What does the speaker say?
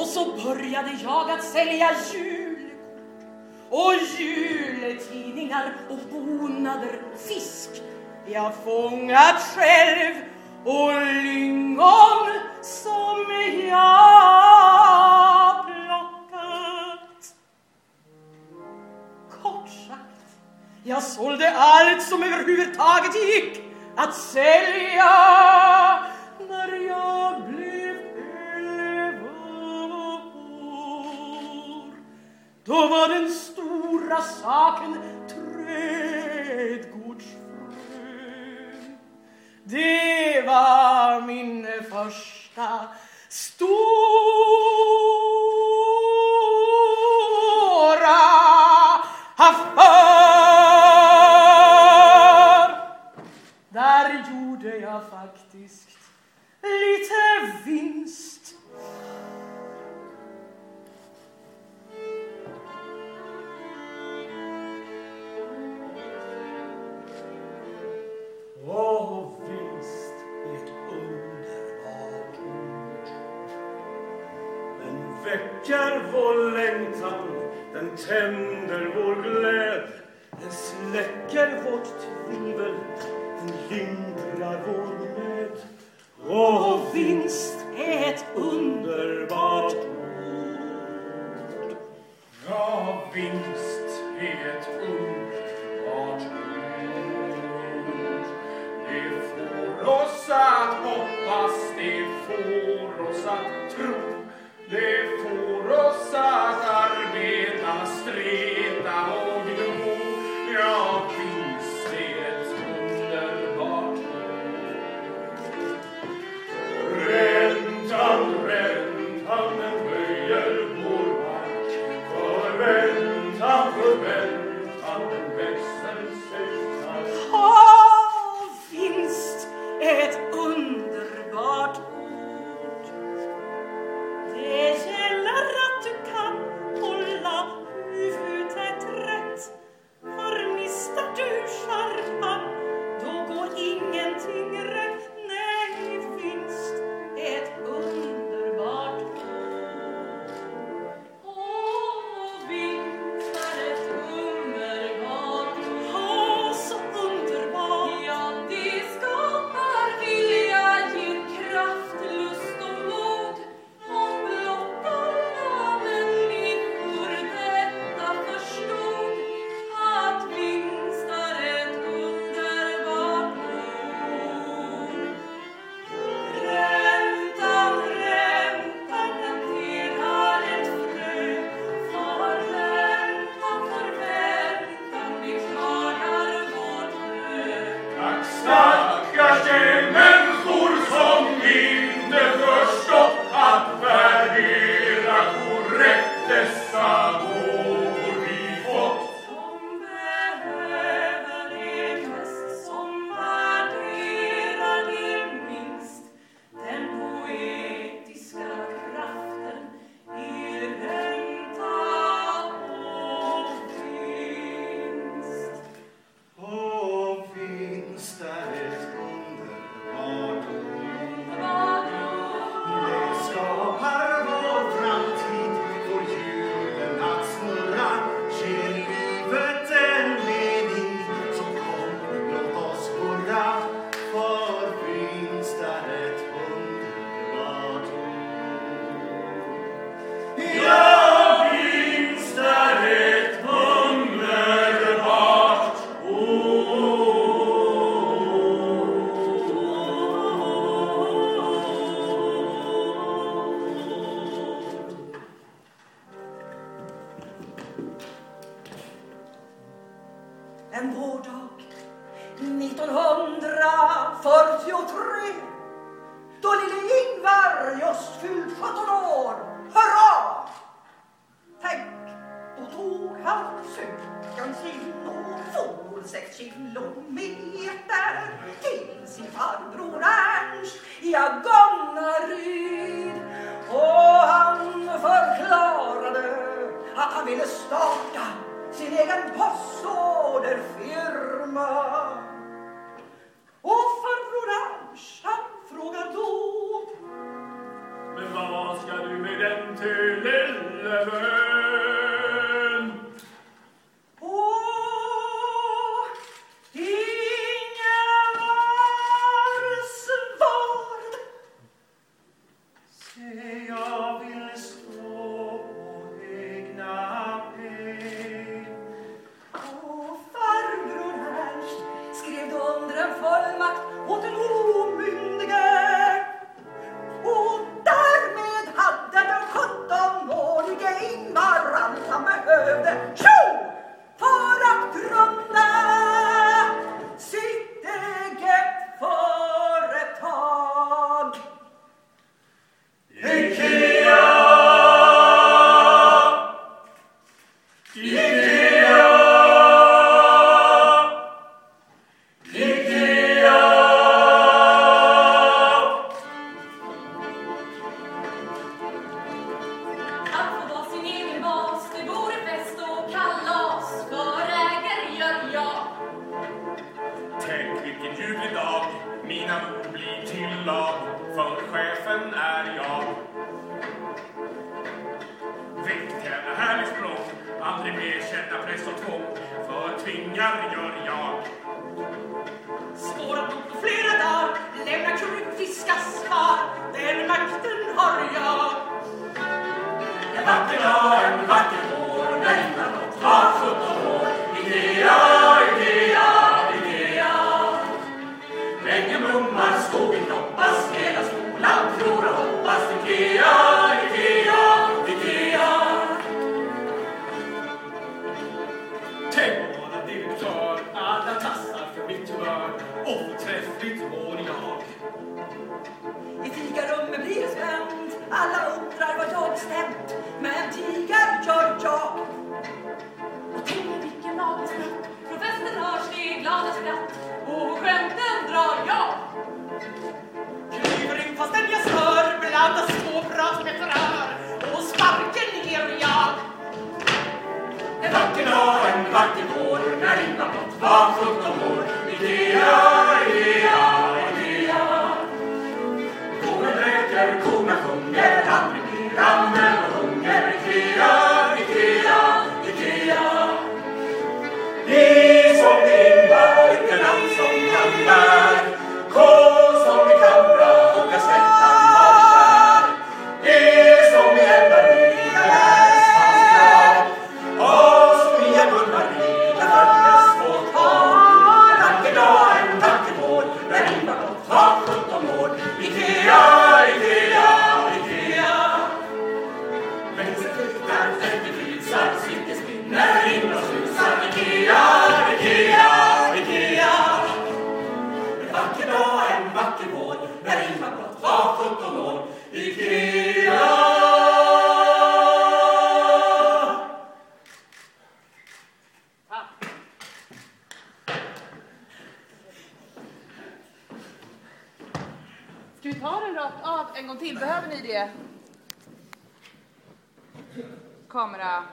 Och så började jag att sälja julkort och jultidningar och bonader fisk jag fångat själv och lingon som jag plockat. Kort sagt, jag sålde allt som överhuvudtaget gick att sälja Då var den stora saken trädgårdsfrön. Det var min första stora väcker vår längtan, den tänder vår glöd. Den släcker vårt tvivel, den lindrar vår nöd. Och vinst är ett underbart ord. Ja, vinst är ett underbart ord. Det får oss att hoppas, det får oss att tro. Det får En vårdag 1943 då lille Ingvar just fyllt 17 år. Hurra! Tänk, då tog han cykeln sin och for sex kilometer till sin farbror Ernst i Agunnaryd. Och han förklarade att han ville starta sin egen post och mina ord blir till lag, för chefen är jag. Vilket jävla härligt språk, aldrig mer känna press och tvång, för tvingar gör jag. Svår att nå på flera dagar, lämna kryptiskas kvar. Den makten har jag. En vacker dag, en vacker bestämt. Men tiger gör jag. Och tänk vilken navelsprätt Från festen hörs det glada skratt Och skämten drar jag Kliver in fastän jag stör. blandas småprat med förhör Och sparken ger jag. En vacker dag, en vacker vår, när innan blott var 17 år. Ikea, rakt av en gång till? Behöver ni det? Kamera.